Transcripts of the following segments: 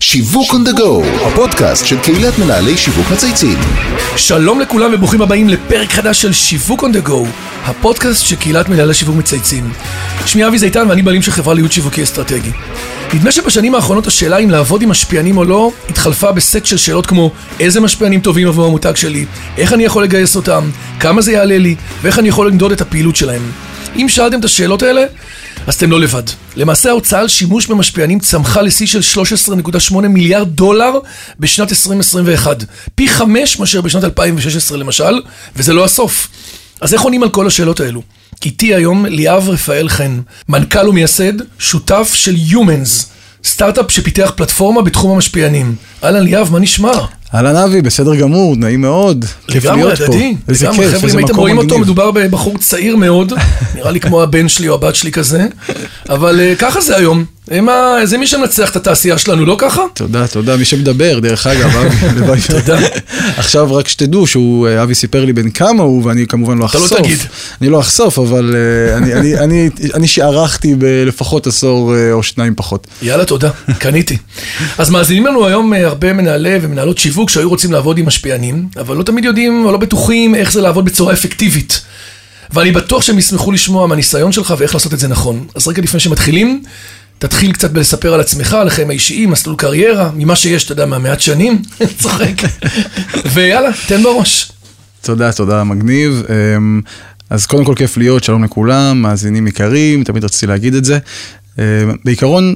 שיווק on the go, הפודקאסט של קהילת מנהלי שיווק מצייצים. שלום לכולם וברוכים הבאים לפרק חדש של שיווק on the go, הפודקאסט של קהילת מנהלי שיווק מצייצים. שמי אבי זיתן ואני בעלים של חברה להיות שיווקי אסטרטגי. נדמה שבשנים האחרונות השאלה אם לעבוד עם משפיענים או לא, התחלפה בסט של שאלות כמו איזה משפיענים טובים עבור המותג שלי, איך אני יכול לגייס אותם, כמה זה יעלה לי, ואיך אני יכול למדוד את הפעילות שלהם. אם שאלתם את השאלות האלה, אז אתם לא לבד. למעשה ההוצאה על שימוש במשפיענים צמחה לשיא של 13.8 מיליארד דולר בשנת 2021. פי חמש מאשר בשנת 2016 למשל, וזה לא הסוף. אז איך עונים על כל השאלות האלו? איתי היום ליאב רפאל חן, מנכ"ל ומייסד, שותף של Humans, סטארט-אפ שפיתח פלטפורמה בתחום המשפיענים. אהלן ליאב, מה נשמע? אהלן אבי, בסדר גמור, נעים מאוד. כיף להיות פה. הדדי. איזה לגמרי, כיף, חבר'ה, איזה אם הייתם מקום רואים אותו, מגניב. מדובר בבחור צעיר מאוד, נראה לי כמו הבן שלי או הבת שלי כזה, אבל אה, ככה זה היום. הם ה- זה מי שמנצח את התעשייה שלנו, לא ככה? תודה, תודה, מי שמדבר, דרך אגב, אבי, הלוואי. תודה. עכשיו רק שתדעו שהוא, אה, אבי סיפר לי בן כמה הוא, ואני כמובן לא אתה לא אחשוף. תגיד. אני לא אחשוף, אבל אה, אני- אני- אני- אני שערכתי בלפחות עשור אה, או שניים פחות. יאללה, תודה, קניתי. אז מאזינים לנו היום הרבה מנהלי ומנהלות שיווק שהיו רוצים לעבוד עם משפיענים, אבל לא תמיד יודעים או לא בטוחים איך זה לעבוד בצורה אפקטיבית. ואני בטוח שהם ישמחו לשמוע מהניסיון שלך ואיך לעשות את זה נכון. אז רגע לפני שמתחילים, תתחיל קצת בלספר על עצמך, על החיים האישיים, מסלול קריירה, ממה שיש, אתה יודע, מהמעט שנים, צוחק. ויאללה, תן בראש. תודה, תודה, מגניב. אמ, אז קודם כל כיף להיות, שלום לכולם, מאזינים יקרים, תמיד רציתי להגיד את זה. אמ, בעיקרון,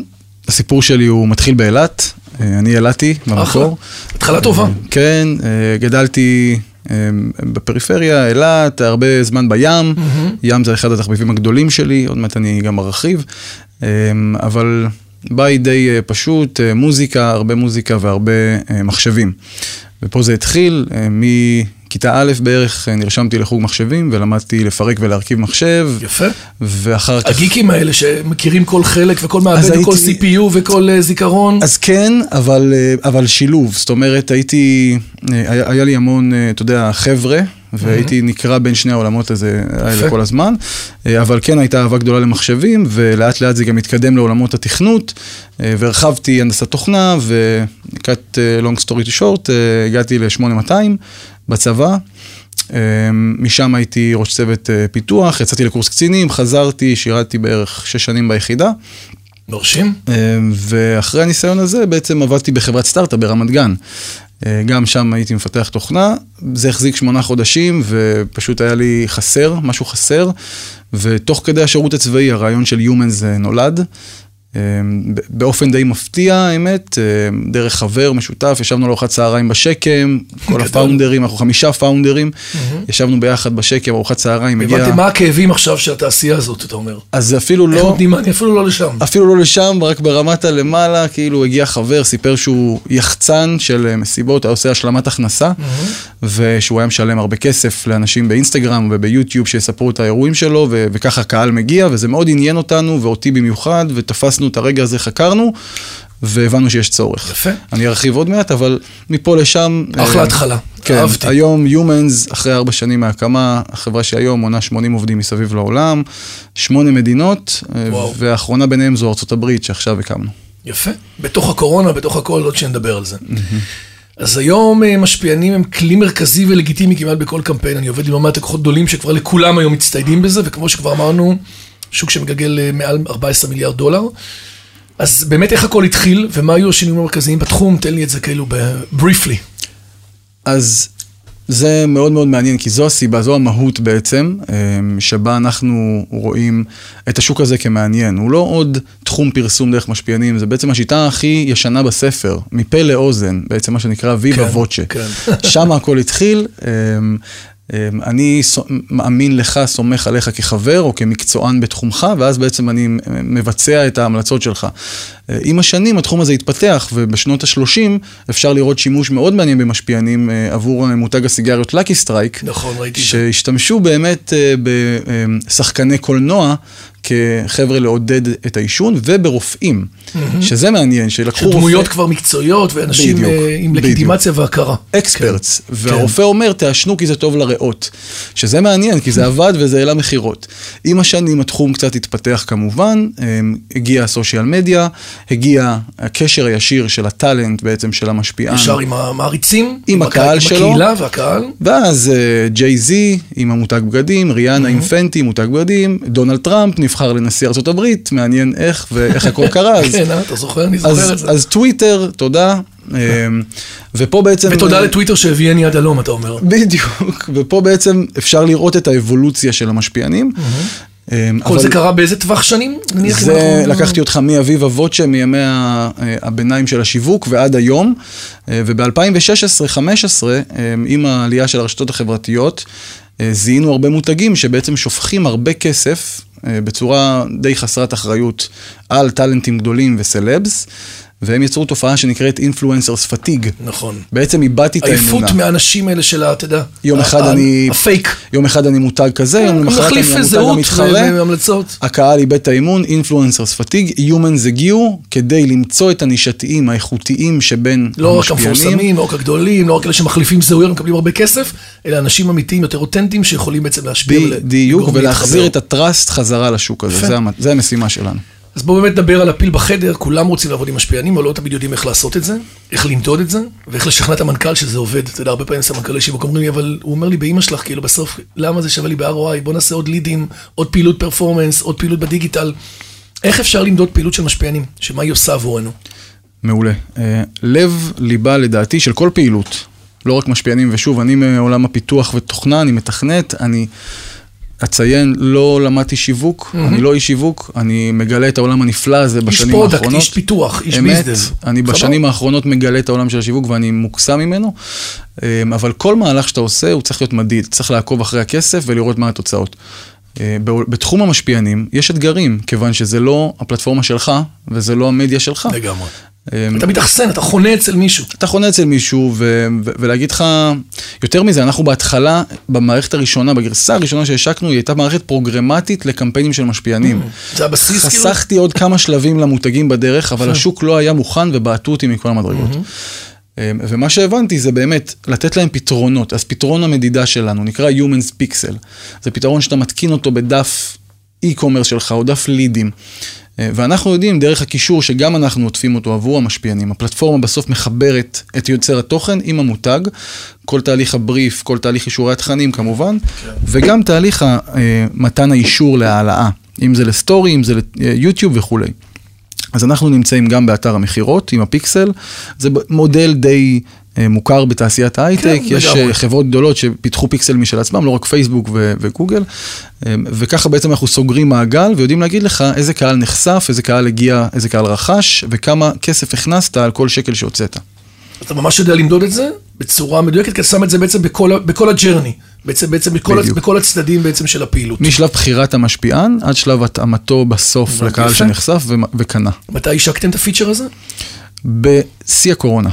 הסיפור שלי הוא מתחיל באילת, אה, אני אילתי אחלה, במקור. התחלה טובה. כן, אה, גדלתי בפריפריה, אילת, הרבה זמן בים. ים זה אחד התחביבים הגדולים שלי, עוד מעט אני גם ארחיב. אה, אבל בית די אה, פשוט, אה, מוזיקה, הרבה מוזיקה והרבה אה, מחשבים. ופה זה התחיל, אה, מכיתה א' בערך אה, נרשמתי לחוג מחשבים ולמדתי לפרק ולהרכיב מחשב. יפה. ואחר כך... הגיקים האלה שמכירים כל חלק וכל מעבד וכל הייתי- CPU וכל אה, זיכרון. אז כן, אבל, אה, אבל שילוב. זאת אומרת, הייתי, היה, לי המון, אתה יודע, חבר'ה, והייתי נקרע בין שני העולמות הזה. האלה כל הזמן. אבל כן הייתה אהבה גדולה למחשבים, ולאט לאט זה גם התקדם לעולמות התכנות, והרחבתי הנדסת תוכנה, ו-cut אה, long story to short, הגעתי ל-8200 בצבא. אה, משם הייתי ראש צוות אה, פיתוח, יצאתי לקורס קצינים, חזרתי, שירתתי בערך שש שנים ביחידה. מרשים? אה, ואחרי הניסיון הזה בעצם עבדתי בחברת סטארט-אפ ברמת גן. אה, גם שם הייתי מפתח תוכנה, זה החזיק שמונה חודשים ופשוט היה לי חסר, משהו חסר, ותוך כדי השירות הצבאי הרעיון של Humans אה, נולד. ב- באופן די מפתיע, האמת, אה, דרך חבר משותף, ישבנו לארוחת צהריים בשקם, כל. הפאונדרים, אנחנו חמישה פאונדרים, ישבנו ביחד בשקם, ארוחת צהריים, הגיע... הבנתי מה הכאבים עכשיו של התעשייה הזאת, אתה אומר. אז אפילו איך לא... נותנים מענה? אפילו לא לשם. אפילו לא לשם, רק ברמת הלמעלה, כאילו הגיע חבר, סיפר שהוא יחצן של מסיבות, היה עושה השלמת הכנסה, ושהוא היה משלם הרבה כסף לאנשים באינסטגרם וביוטיוב שיספרו את האירועים שלו, וככה הקהל מגיע, וזה מאוד עניין אותנו, ואותי במיוחד, ותפסנו את הרגע הזה, חקרנו, והבנו שיש צורך. יפה. אני ארחיב עוד מעט, אבל מפה לשם... אחלה אה, התחלה. כן, אהבתי. היום Humans, אחרי ארבע שנים מהקמה, החברה שהיום מונה 80 עובדים מסביב לעולם, שמונה מדינות, אה, וואו. והאחרונה ביניהם זו הברית שעכשיו הקמנו. יפה. בתוך הקורונה, בתוך הכל, עוד שנדבר על זה. אז היום אה, משפיענים הם כלי מרכזי ולגיטימי כמעט בכל קמפיין. אני עובד עם לא מעט לקוחות גדולים שכבר לכולם היום מצטיידים בזה, וכמו שכבר אמרנו, שוק שמגלגל אה, מעל 14 מיליארד דולר. אז באמת איך הכל התחיל, ומה היו השינויים המרכזיים בתחום? תן לי את זה כאילו ב-briefly. אז זה מאוד מאוד מעניין, כי זו הסיבה, זו המהות בעצם, אמ, שבה אנחנו רואים את השוק הזה כמעניין. הוא לא עוד תחום פרסום דרך משפיענים, זה בעצם השיטה הכי ישנה בספר, מפה לאוזן, בעצם מה שנקרא viva כן, voce. כן. שם הכל התחיל. אמ, אמ, אני מאמין לך, סומך עליך כחבר או כמקצוען בתחומך, ואז בעצם אני מבצע את ההמלצות שלך. אה, עם השנים התחום הזה התפתח, ובשנות ה-30 אפשר לראות שימוש מאוד מעניין במשפיענים אה, עבור אה, מותג הסיגריות Lucky Strike. נכון, ראיתי את זה. שהשתמשו באמת בשחקני קולנוע כחבר'ה לעודד את העישון, וברופאים, שזה מעניין, שלקחו רופא... שדמויות כבר מקצועיות, ואנשים בדיוק, אה, עם בדיוק. לגיטימציה והכרה. אקספרטס, כן. והרופא אומר, תעשנו כי זה טוב לריאות. שזה מעניין, כי זה עבד וזה העלה מכירות. עם השנים התחום קצת התפתח כמובן, אמ, הגיע הסושיאל מדיה, הגיע הקשר הישיר של הטאלנט בעצם של המשפיען. ישר עם המעריצים, עם הקה- הקהל שלו. עם הקהילה והקהל. ואז ג'יי זי עם המותג בגדים, ריאנה עם פנטי, מותג בגדים, דונלד טראמפ נבחר לנשיא ארה"ב, מעניין איך ואיך הכל קרה. אז- כן, אה, אתה זוכר? אני זוכר את זה. אז טוויטר, תודה. אמ, ופה בעצם... ותודה לטוויטר שהביאני עד הלום, אתה אומר. בדיוק, ופה בעצם אפשר לראות את האבולוציה של המשפיענים. אמ, כל זה קרה באיזה טווח שנים? זה, לקחתי אותך מ viva voce, מימי ה- הביניים של השיווק ועד היום. וב-2016-2015, עם העלייה של הרשתות החברתיות, אה, זיהינו הרבה מותגים שבעצם שופכים הרבה כסף אה, בצורה די חסרת אחריות על טאלנטים גדולים וסלבס, והם יצרו תופעה שנקראת influencers fatigue. נכון. בעצם איבדתי את האמונה. עייפות מהאנשים האלה של ה... אתה יודע. יום אחד אני... הפייק. יום אחד אני מותג כזה, יום למחרת אני המותג המתחרה. והמלצות. הקהל איבד את האמון, אינפלואנסרס פתיג, Humans הגיעו כדי למצוא את הנישתיים האיכותיים שבין לא רק המשפיענים. המפורסמים, לא רק הגדולים, לא רק אלה שמחליפים זהויות ומקבלים הרבה כסף, אלא אנשים אמיתיים יותר אותנטיים שיכולים בעצם להשפיע בדיוק, ולהחזיר. את הטראסט חזרה לשוק הזה, זה המשימה שלנו. אז בואו באמת נדבר על הפיל בחדר, כולם רוצים לעבוד עם משפיענים, אבל לא תמיד יודעים איך לעשות את זה, איך למדוד את זה, ואיך לשכנע את המנכ"ל שזה עובד. אתה יודע, הרבה פעמים סמנכ"לי שיווק אומרים לי, אבל הוא אומר לי, באמא שלך, כאילו בסוף, למה זה שווה לי ב-ROI? בוא נעשה עוד לידים, עוד פעילות פרפורמנס, עוד פעילות בדיגיטל. איך אפשר למדוד פעילות של משפיענים? שמה היא עושה עבורנו? מעולה. אה, לב ליבה לדעתי של כל פעילות, לא רק משפיענים, ושוב, אני מעולם הפיתוח ותוכנה, אני מתכנת, אני אציין, לא למדתי שיווק, אני לא איש שיווק, אני מגלה את העולם הנפלא הזה איש בשנים product, האחרונות. איש פיתוח, איש אמת, business. אני סבבה? בשנים האחרונות מגלה את העולם של השיווק ואני מוקסם ממנו, אה, אבל כל מהלך שאתה עושה הוא צריך להיות מדיד, צריך לעקוב אחרי הכסף ולראות מה התוצאות. אה, בתחום המשפיענים יש אתגרים, כיוון שזה לא הפלטפורמה שלך וזה לא המדיה שלך. לגמרי. אה, אתה מתאכסן, אתה חונה אצל מישהו. אתה חונה אצל מישהו, ו- ו- ולהגיד לך, יותר מזה, אנחנו בהתחלה, במערכת הראשונה, בגרסה הראשונה שהשקנו, היא הייתה מערכת פרוגרמטית לקמפיינים של משפיענים. זה הבסיס, כאילו? חסכתי עוד כמה שלבים למותגים בדרך, אבל השוק לא היה מוכן ובעטו אותי מכל המדרגות. אמ, ומה שהבנתי זה באמת לתת להם פתרונות. אז פתרון המדידה שלנו נקרא Humans Pixel. זה פתרון שאתה מתקין אותו בדף e-commerce שלך או דף לידים. אה, ואנחנו יודעים דרך הקישור שגם אנחנו עוטפים אותו עבור המשפיענים. הפלטפורמה בסוף מחברת את יוצר התוכן עם המותג, כל תהליך הבריף, כל תהליך אישורי התכנים כמובן, וגם תהליך אה, מתן האישור להעלאה, אם זה לסטורי, אם זה ליוטיוב וכולי. אז אנחנו נמצאים גם באתר המכירות עם הפיקסל, זה מודל די מוכר בתעשיית ההייטק, כן, יש לגמרי. אה, חברות גדולות שפיתחו פיקסל משל עצמם, לא רק פייסבוק ו- וגוגל, אה, וככה בעצם אנחנו סוגרים מעגל ויודעים להגיד לך איזה קהל נחשף, איזה קהל הגיע, איזה קהל רכש, וכמה כסף הכנסת על כל שקל שהוצאת. אתה ממש יודע למדוד את זה בצורה מדויקת, כי אתה שם את זה בעצם בכל, בכל הג'רני, בעצם, בעצם בכל, בדיוק. בכל הצדדים בעצם של הפעילות. משלב בחירת המשפיען עד שלב התאמתו בסוף לקהל יפה. שנחשף ו- וקנה. מתי השקתם את הפיצ'ר הזה? בשיא הקורונה.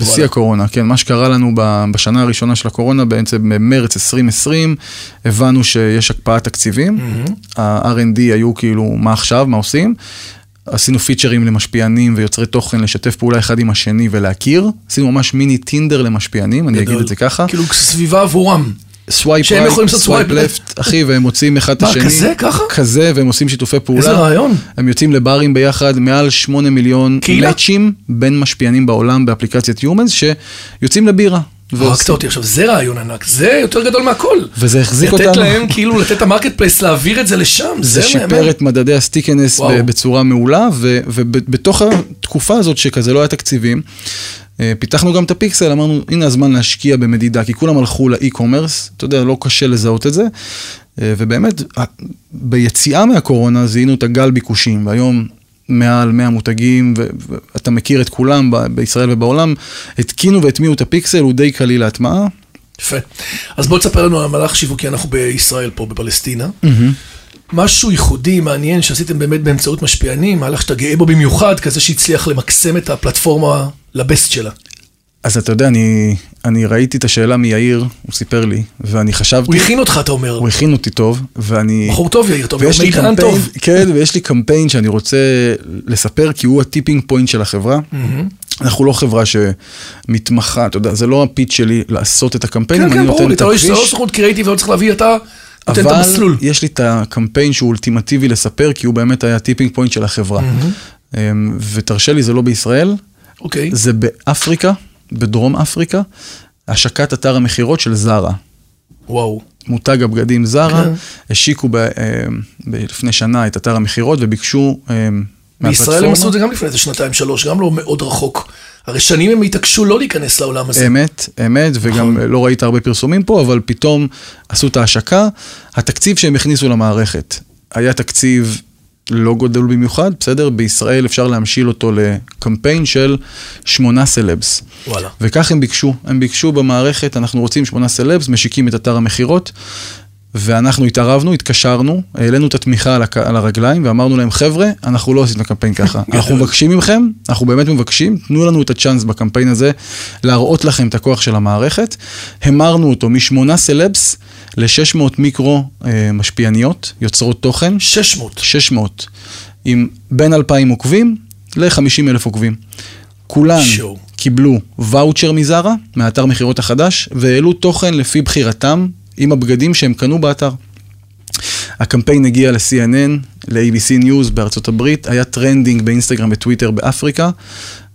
בשיא. הקורונה, כן, מה שקרה לנו בשנה הראשונה של הקורונה, בעצם במרץ 2020, הבנו שיש הקפאת תקציבים, ה-R&D היו כאילו, מה עכשיו, מה עושים? עשינו פיצ'רים למשפיענים ויוצרי תוכן לשתף פעולה אחד עם השני ולהכיר. עשינו ממש מיני טינדר למשפיענים, אני אגיד. את זה ככה. כאילו סביבה עבורם. swipe שהם יכולים לעשות swipe left, אחי, והם מוצאים אחד את מה, השני. כזה? ככה? כזה, והם עושים שיתופי פעולה. איזה רעיון. הם יוצאים לברים ביחד, מעל 8 מיליון? מאצ'ים בין משפיענים בעולם באפליקציית HUMANZ, שיוצאים לבירה. הרגת אותי עכשיו, זה רעיון ענק, זה יותר גדול מהכל. וזה החזיק לתת אותנו. להם, כאילו, לתת את ה market place, להעביר את זה לשם, זה זה שיפר. את מדדי ה stickiness וואו. בצורה מעולה, ובתוך התקופה הזאת שכזה לא היה תקציבים, פיתחנו גם את הפיקסל, אמרנו, הנה הזמן להשקיע במדידה, כי כולם הלכו ל e-commerce, אתה יודע, לא קשה לזהות את זה, אה, ובאמת, ביציאה מהקורונה זיהינו את הגל ביקושים, והיום מעל 100 מותגים, ואתה מכיר את כולם ב- בישראל ובעולם, התקינו והטמיעו את הפיקסל, הוא די קליל להטמעה. יפה. אז בוא תספר לנו על המהלך שיווקי, אנחנו בישראל פה, בפלסטינה. משהו ייחודי, מעניין, שעשיתם באמת באמצעות משפיענים, מהלך שאתה גאה בו במיוחד, כזה שהצליח למקסם את הפלטפורמה לבסט שלה. אז אתה יודע, אני, אני ראיתי את השאלה מיאיר, הוא סיפר לי, ואני חשבתי... הוא הכין אותך, אתה אומר. הוא הכין אותי טוב, ואני... בחור טוב, יאיר, אומר, ויש לי קמפיין, טוב. כן, ויש לי קמפיין שאני רוצה לספר, כי הוא ה tipping point של החברה. אנחנו לא חברה שמתמחה, אתה יודע, זה לא ה pitch שלי לעשות את הקמפיינים, כן, אני כן, נותן ברור לי, את אתה לא אתה לא. סוכנות קריאיטיב, לא צריך להביא, אתה נותן את אבל המסלול. יש לי את הקמפיין שהוא אולטימטיבי לספר, כי הוא באמת היה tipping point של החברה. אמ, ותרשה לי, זה לא בישראל, אוקיי. זה באפריקה, בדרום אפריקה, השקת אתר המכירות של זרה. וואו. מותג הבגדים זרה, כן. השיקו ב, אמ, ב, לפני שנה את אתר המכירות וביקשו אמ, בישראל הם עשו את זה גם לפני איזה שנתיים, שלוש, גם לא מאוד רחוק. הרי שנים הם התעקשו לא להיכנס לעולם הזה. אמת, אמת, וגם נכון. לא ראית הרבה פרסומים פה, אבל פתאום עשו את ההשקה. התקציב שהם הכניסו למערכת היה תקציב לא גדול במיוחד, בסדר? בישראל אפשר להמשיל אותו לקמפיין של שמונה סלבס. וואלה. וכך הם ביקשו, הם ביקשו במערכת, אנחנו רוצים שמונה סלבס, משיקים את אתר המכירות, ואנחנו התערבנו, התקשרנו, העלינו את התמיכה על, הק... על הרגליים, ואמרנו להם, חבר'ה, אנחנו לא עושים את הקמפיין ככה. אנחנו מבקשים מכם, אנחנו באמת מבקשים, תנו לנו את הצ'אנס בקמפיין הזה, להראות לכם את הכוח של המערכת. המרנו אותו משמונה סלבס ל-600 מיקרו אה, משפיעניות, יוצרות תוכן, 600. 600, עם בין 2,000 עוקבים ל-50 אלף עוקבים. כולן. קיבלו ואוצ'ר מזרה, מהאתר מכירות החדש, והעלו תוכן לפי בחירתם עם הבגדים שהם קנו באתר. הקמפיין הגיע ל-CNN, ל-ABC News בארצות הברית, היה trending באינסטגרם וטוויטר באפריקה,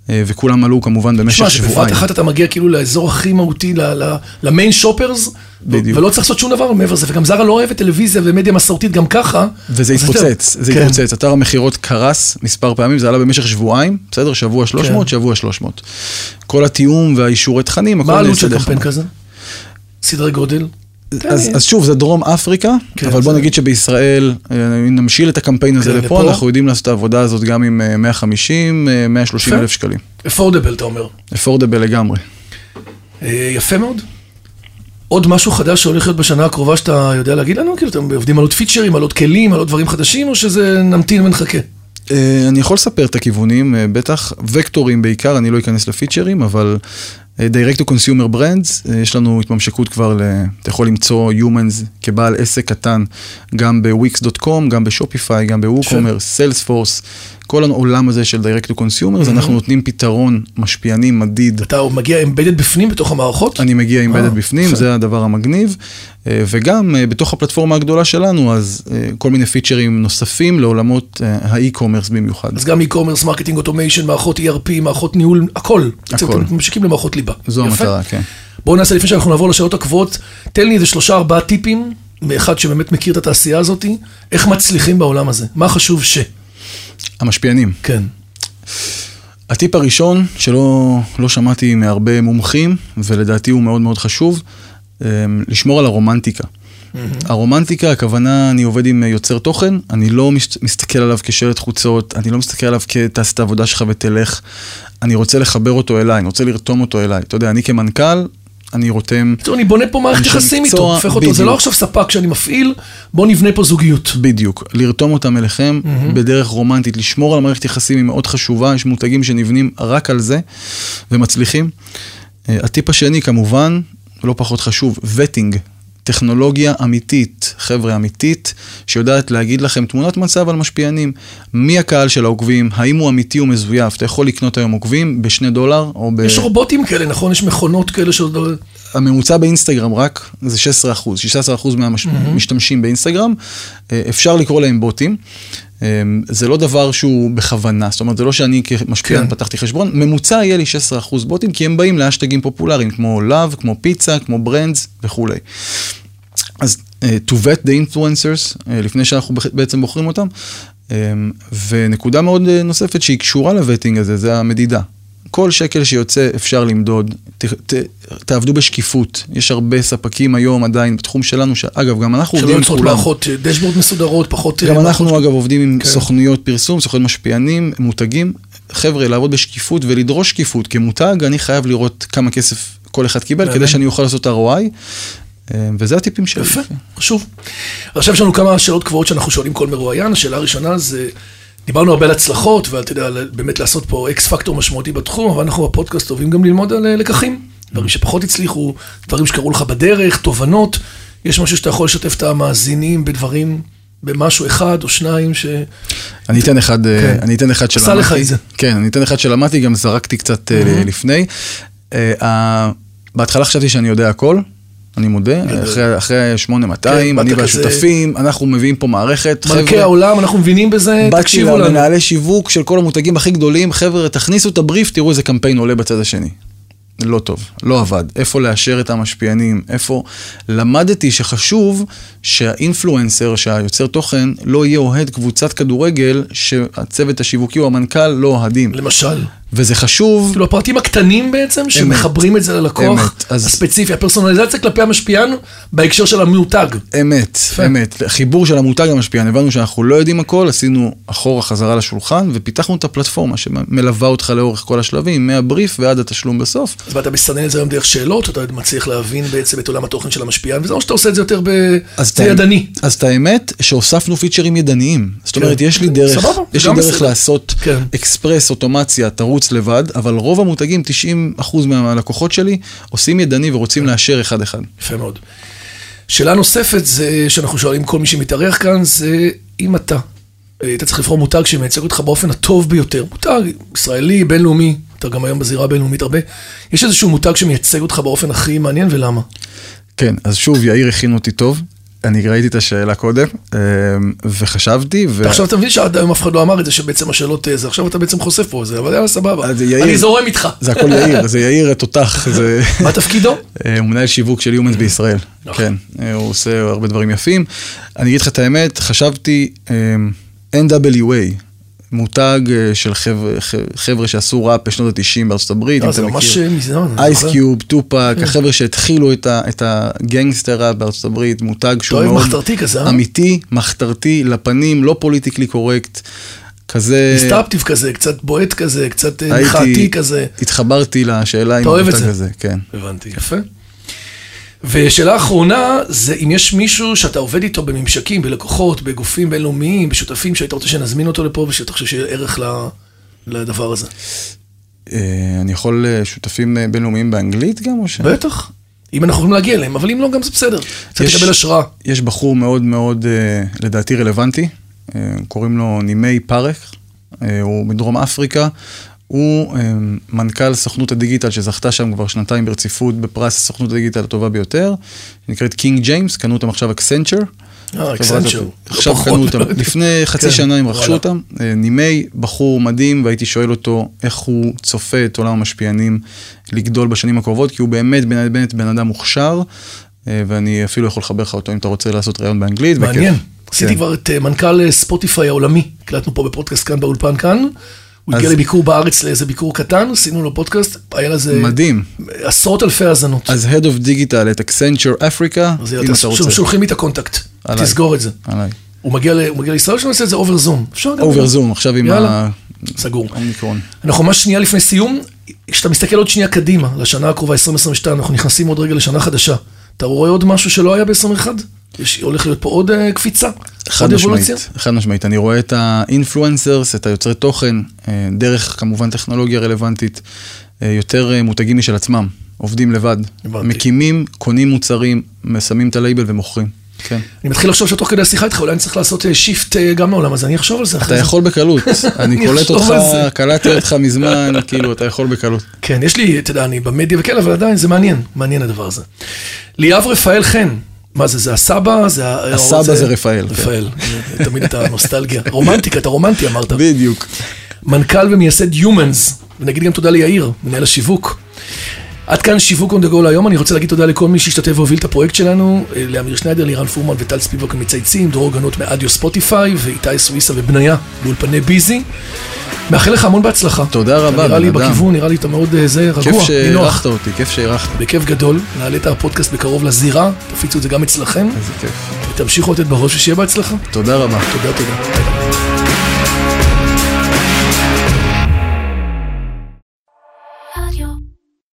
אה, וכולם עלו כמובן במשך תשמע, שבבת שבועיים. אחת אתה מגיע כאילו לאזור הכי מהותי, ל main shoppers, בדיוק. ולא צריך לעשות שום דבר מעבר לזה, וגם זרה לא אוהבת טלוויזיה ומדיה מסורתית גם ככה. וזה. התפוצץ, זה כן. התפוצץ. אתר המכירות קרס מספר פעמים, זה עלה במשך שבועיים, בסדר? שבוע 300, כן. שבוע 300. כל התיאום והאישורי תכנים, הכל מה העלות נעשה של דרך קמפיין. כזה? סדרי גודל? אז. אז שוב, זה דרום אפריקה, כן, אבל בוא זה- נגיד שבישראל, אה, נמשיל את הקמפיין הזה כן, לפה, לפה. אנחנו יודעים לעשות את העבודה הזאת גם עם אה, 150, אה, 130 יפה. אלף שקלים. אפורדבל, אתה אומר. אפורדבל לגמרי. אה, יפה מאוד. עוד משהו חדש שהולך להיות בשנה הקרובה שאתה יודע להגיד לנו? כאילו, אתם עובדים על עוד פיצ'רים, על עוד כלים, על עוד דברים חדשים, או שזה נמתין ונחכה? אה, אני יכול לספר את הכיוונים, אה, בטח, וקטורים בעיקר, אני לא אכנס לפיצ'רים, אבל אה, direct to consumer brands, אה, יש לנו התממשקות כבר, ל... אתה יכול למצוא Humans כבעל עסק קטן, גם ב-wix.com, גם בשופיפיי, גם ב-WooCommerce, סיילספורס, כל העולם הזה של direct to consumers, אנחנו נותנים פתרון משפיעני, מדיד. אתה מגיע אמבדד בפנים בתוך המערכות? אני מגיע עם אה, בדד בפנים. זה הדבר המגניב. אה, וגם אה, בתוך הפלטפורמה הגדולה שלנו, אז אה, כל מיני פיצ'רים נוספים לעולמות אה, האי-קומרס במיוחד. אז גם e-commerce, marketing automation, מערכות ERP, מערכות ניהול, הכל. הכל. אתם ממשיכים למערכות ליבה. זו יפה. המטרה, כן. בואו נעשה לפני שאנחנו נעבור לשאלות הקבועות, תן לי איזה שלושה ארבעה טיפים, מאחד שבאמת מכיר את התעשייה הזאת, איך מצליחים בעולם הזה, מה חשוב ש... המשפיענים. כן. הטיפ הראשון, שלא לא שמעתי מהרבה מומחים, ולדעתי הוא מאוד מאוד חשוב, אה, לשמור על הרומנטיקה. הרומנטיקה, הכוונה, אני עובד עם יוצר תוכן, אני לא מש- מסתכל עליו כשלט חוצות, אני לא מסתכל עליו כתעש את העבודה שלך ותלך, אני רוצה לחבר אותו אליי, אני רוצה לרתום אותו אליי. אתה יודע, אני כמנכ"ל, אני רותם... בקיצור, אני בונה פה מערכת יחסים איתו, הופך אותו, זה לא. עכשיו ספק שאני מפעיל, בוא נבנה פה זוגיות. בדיוק, לרתום אותם אליכם mm-hmm. בדרך רומנטית, לשמור על מערכת יחסים היא מאוד חשובה, יש מותגים שנבנים רק על זה ומצליחים. אה, הטיפ השני כמובן, לא פחות חשוב, וטינג, טכנולוגיה אמיתית, חבר'ה אמיתית, שיודעת להגיד לכם תמונת מצב על משפיענים. מי הקהל של העוקבים, האם הוא אמיתי או מזויף, אתה יכול לקנות היום עוקבים בשני דולר או ב... יש רובוטים כאלה, נכון? יש מכונות כאלה שעוד... הממוצע באינסטגרם רק זה 16 אחוז, 16 אחוז מהמשתמשים באינסטגרם, אה, אפשר לקרוא להם בוטים. אה, זה לא דבר שהוא בכוונה, זאת אומרת, זה לא שאני כמשפיען כן. פתחתי חשבון, ממוצע יהיה לי 16 אחוז בוטים, כי הם באים להאשטגים פופולריים, כמו love, כמו פיצה, כמו brands וכולי. אז uh, to vet the influencers, uh, לפני שאנחנו בעצם בוחרים אותם, um, ונקודה מאוד uh, נוספת שהיא קשורה לווטינג הזה, זה המדידה. כל שקל שיוצא אפשר למדוד, ת, ת, תעבדו בשקיפות, יש הרבה ספקים היום עדיין בתחום שלנו, שאגב, גם אנחנו שלא עובדים עם יוצרות כולם. מערכות אה, דשבורד מסודרות, פחות... גם אנחנו מערכות- אגב עובדים עם כן. סוכנויות פרסום, סוכנויות משפיענים, מותגים. חבר'ה, לעבוד בשקיפות ולדרוש שקיפות. כמותג, אני חייב לראות כמה כסף כל אחד קיבל, באמת? כדי שאני אוכל לעשות ROI, וזה הטיפים שלי. יפה, חשוב. עכשיו יש לנו כמה שאלות קבועות שאנחנו שואלים כל מרואיין. השאלה הראשונה זה, דיברנו הרבה על הצלחות, ואתה יודע, באמת לעשות פה אקס פקטור משמעותי בתחום, אבל אנחנו בפודקאסט אוהבים גם ללמוד על אה, לקחים. דברים שפחות הצליחו, דברים שקרו לך בדרך, תובנות. יש משהו שאתה יכול לשתף את המאזינים בדברים, במשהו אחד או שניים ש... אני אתן אחד, אה, כן. אני אתן אחד עשה שלמדתי. לך את זה. כן, אני אתן אחד שלמדתי, גם זרקתי קצת אה, לפני. אה, ה- בהתחלה חשבתי שאני יודע הכל, אני מודה, אחרי- אחרי 8200, כן, אני באת כזה- והשותפים, אנחנו מביאים פה מערכת. מלכי חבר'ה, העולם, אנחנו מבינים בזה, תקשיבו לנו. למנהלי שיווק של כל המותגים הכי גדולים, חבר'ה, תכניסו את הבריף, תראו איזה קמפיין עולה בצד השני. לא טוב, לא עבד. איפה לאשר את המשפיענים, איפה... למדתי שחשוב שהאינפלואנסר, שהיוצר תוכן, לא יהיה אוהד קבוצת כדורגל שהצוות השיווקי או המנכ"ל לא אוהדים. למשל. וזה חשוב, כאילו הפרטים הקטנים בעצם, שמחברים את זה ללקוח אמת, אז- הספציפי, הפרסונליזציה כלפי המשפיען בהקשר של המותג. אמת, אמת. חיבור של המותג למשפיען, הבנו שאנחנו לא יודעים הכל, עשינו אחורה חזרה לשולחן ופיתחנו את הפלטפורמה שמלווה אותך לאורך כל השלבים, מהבריף ועד התשלום בסוף. אז ואתה מסנן את זה היום דרך שאלות, אתה מצליח להבין בעצם את עולם התוכן של המשפיען, וזה או שאתה עושה את זה יותר ב... אז זה ידני. אז את האמת, שהוספנו פיצ'רים ידניים. זאת כן. אומרת, יש לי דרך, יש לי דרך. לעשות כן. אקספרס, אוטומציה, תרוץ לבד, אבל רוב המותגים, 90% מהלקוחות שלי, עושים ידני ורוצים לאשר אחד-אחד. יפה מאוד. שאלה נוספת זה, שאנחנו שואלים כל מי שמתארח כאן, זה אם אתה, אה, היית צריך לבחור מותג שמייצג אותך באופן הטוב ביותר. מותג ישראלי, בינלאומי, אתה גם היום בזירה הבינלאומית הרבה. יש איזשהו מותג שמייצג אותך באופן הכי מעניין ולמה? כן, אז שוב, יאיר הכין אותי טוב. אני ראיתי את השאלה קודם, אמ, וחשבתי, ו... עכשיו אתה מבין שעד היום אף אחד לא אמר את זה, שבעצם השאלות אה, זה, עכשיו אתה בעצם חושף פה זה, אבל יאללה סבבה. אני זורם איתך. זה הכל יאיר, זה יאיר תותח, זה... מה תפקידו? אה, הוא מנהל שיווק של Humans בישראל, נכון. כן, אה, הוא עושה הרבה דברים יפים. אני אגיד לך את האמת, חשבתי אה, NWA, מותג אה, של חבר'ה- חבר'ה שעשו ראפ בשנות ה-90 בארצות הברית, לא, אם אתה מכיר. אה, מזמן. אני אייס זוכר. קיוב, טופאק, החבר'ה שהתחילו את ה- את ה gangster rap בארצות הברית, מותג שהוא מאוד מחתרתי כזה, אה? אמיתי, מחתרתי, לפנים, לא politically correct, כזה... disruptive כזה, קצת בועט כזה, קצת אה, מחאתי כזה. התחברתי לשאלה עם אתה אוהב את המותג זה? הזה, כן. הבנתי, יפה. ושאלה אחרונה, זה אם יש מישהו שאתה עובד איתו בממשקים, בלקוחות, בגופים בינלאומיים, בשותפים, שהיית רוצה שנזמין אותו לפה ושאתה חושב שיהיה ערך לדבר הזה. אה, אני יכול אה, שותפים אה, בינלאומיים באנגלית גם, או ש... בטח. אם אנחנו יכולים להגיע אליהם, אבל אם לא, גם זה בסדר. יש- לקבל השראה. יש בחור מאוד מאוד, לדעתי, רלוונטי, קוראים לו נימי פארק, אה, הוא מדרום אפריקה, הוא אה, מנכ"ל סוכנות הדיגיטל שזכתה שם כבר שנתיים ברציפות בפרס הסוכנות הדיגיטל הטובה ביותר, נקראת קינג ג'יימס, קנו אותם עכשיו אקסנצ'ר. אה. עכשיו לא קנו אותם. לפני חצי כן, שנה הם רכשו. אותם. אה, נימי, בחור מדהים, והייתי שואל אותו איך הוא צופה את עולם המשפיענים לגדול בשנים הקרובות, כי הוא באמת באמת בן אדם מוכשר, אה, ואני אפילו יכול לחבר לך אותו אם אתה רוצה לעשות ראיון באנגלית. מעניין. עשיתי כן. כבר את מנכ"ל ספוטיפיי העולמי, הקלטנו פה בפודקאסט כאן באולפן כאן. הוא הגיע לביקור בארץ לאיזה ביקור קטן, עשינו לו פודקאסט, היה לזה מדהים. עשרות אלפי האזנות. אז Head of Digital את אפריקה, אז אם אתה- רוצה. שולחים לי את ה contact, עליי. תסגור את זה. עליי. הוא מגיע ל- הוא מגיע לישראל שאני עושה את זה over Zoom. over Zoom, עכשיו עם יאללה. סגור. האומיקרון. אנחנו ממש שנייה לפני סיום, כשאתה מסתכל עוד שנייה קדימה, לשנה הקרובה 2022, אנחנו נכנסים עוד רגע לשנה חדשה. אתה רואה עוד משהו שלא היה ב-21? יש, הולך להיות פה עוד אה, קפיצה? עוד אבולוציה? חד משמעית. אני רואה את ה influencers, את היוצרי תוכן, אה, דרך כמובן טכנולוגיה רלוונטית, אה, יותר מותגים משל עצמם, עובדים לבד. הבנתי. מקימים, קונים מוצרים, שמים את הלייבל ומוכרים. כן. אני מתחיל לחשוב שתוך כדי השיחה איתך, אולי אני צריך לעשות shift גם לעולם הזה, אני אחשוב על זה אחרי אתה. יכול בקלות, אני קולט אותך. קלטתי אותך מזמן, כאילו, אתה יכול בקלות. כן, יש לי, אתה יודע, אני במדיה וכן, אבל עדיין זה מעניין, מעניין הדבר הזה. ליאב רפאל חן, מה זה, זה הסבא? זה הסבא זה רפאל, כן. רפאל, תמיד את הנוסטלגיה. רומנטיקה, אתה רומנטי אמרת. בדיוק. מנכ"ל ומייסד Humans, ונגיד גם תודה ליאיר, מנהל השיווק. עד כאן שיווק on the go להיום, אני רוצה להגיד תודה לכל מי שהשתתף והוביל את הפרויקט שלנו, אה, לאמיר שניידר, לירן פורמן וטל ספיבוק המצייצים, דרור גנות מאדיו ספוטיפיי, ואיתי סוויסה ובניה באולפני ביזי. מאחל לך המון בהצלחה. תודה רבה, נראה לי. בכיוון, נראה לי אתה מאוד אה, זה, כיף רגוע, שאירחת נינוח. אותי, כיף שאירחת. בכיף גדול, נעלה את הפודקאסט בקרוב לזירה, תפיצו את זה גם אצלכם, איזה כיף. ותמשיכו לתת בראש ושיהיה בהצלחה. תודה רבה. תודה, תודה.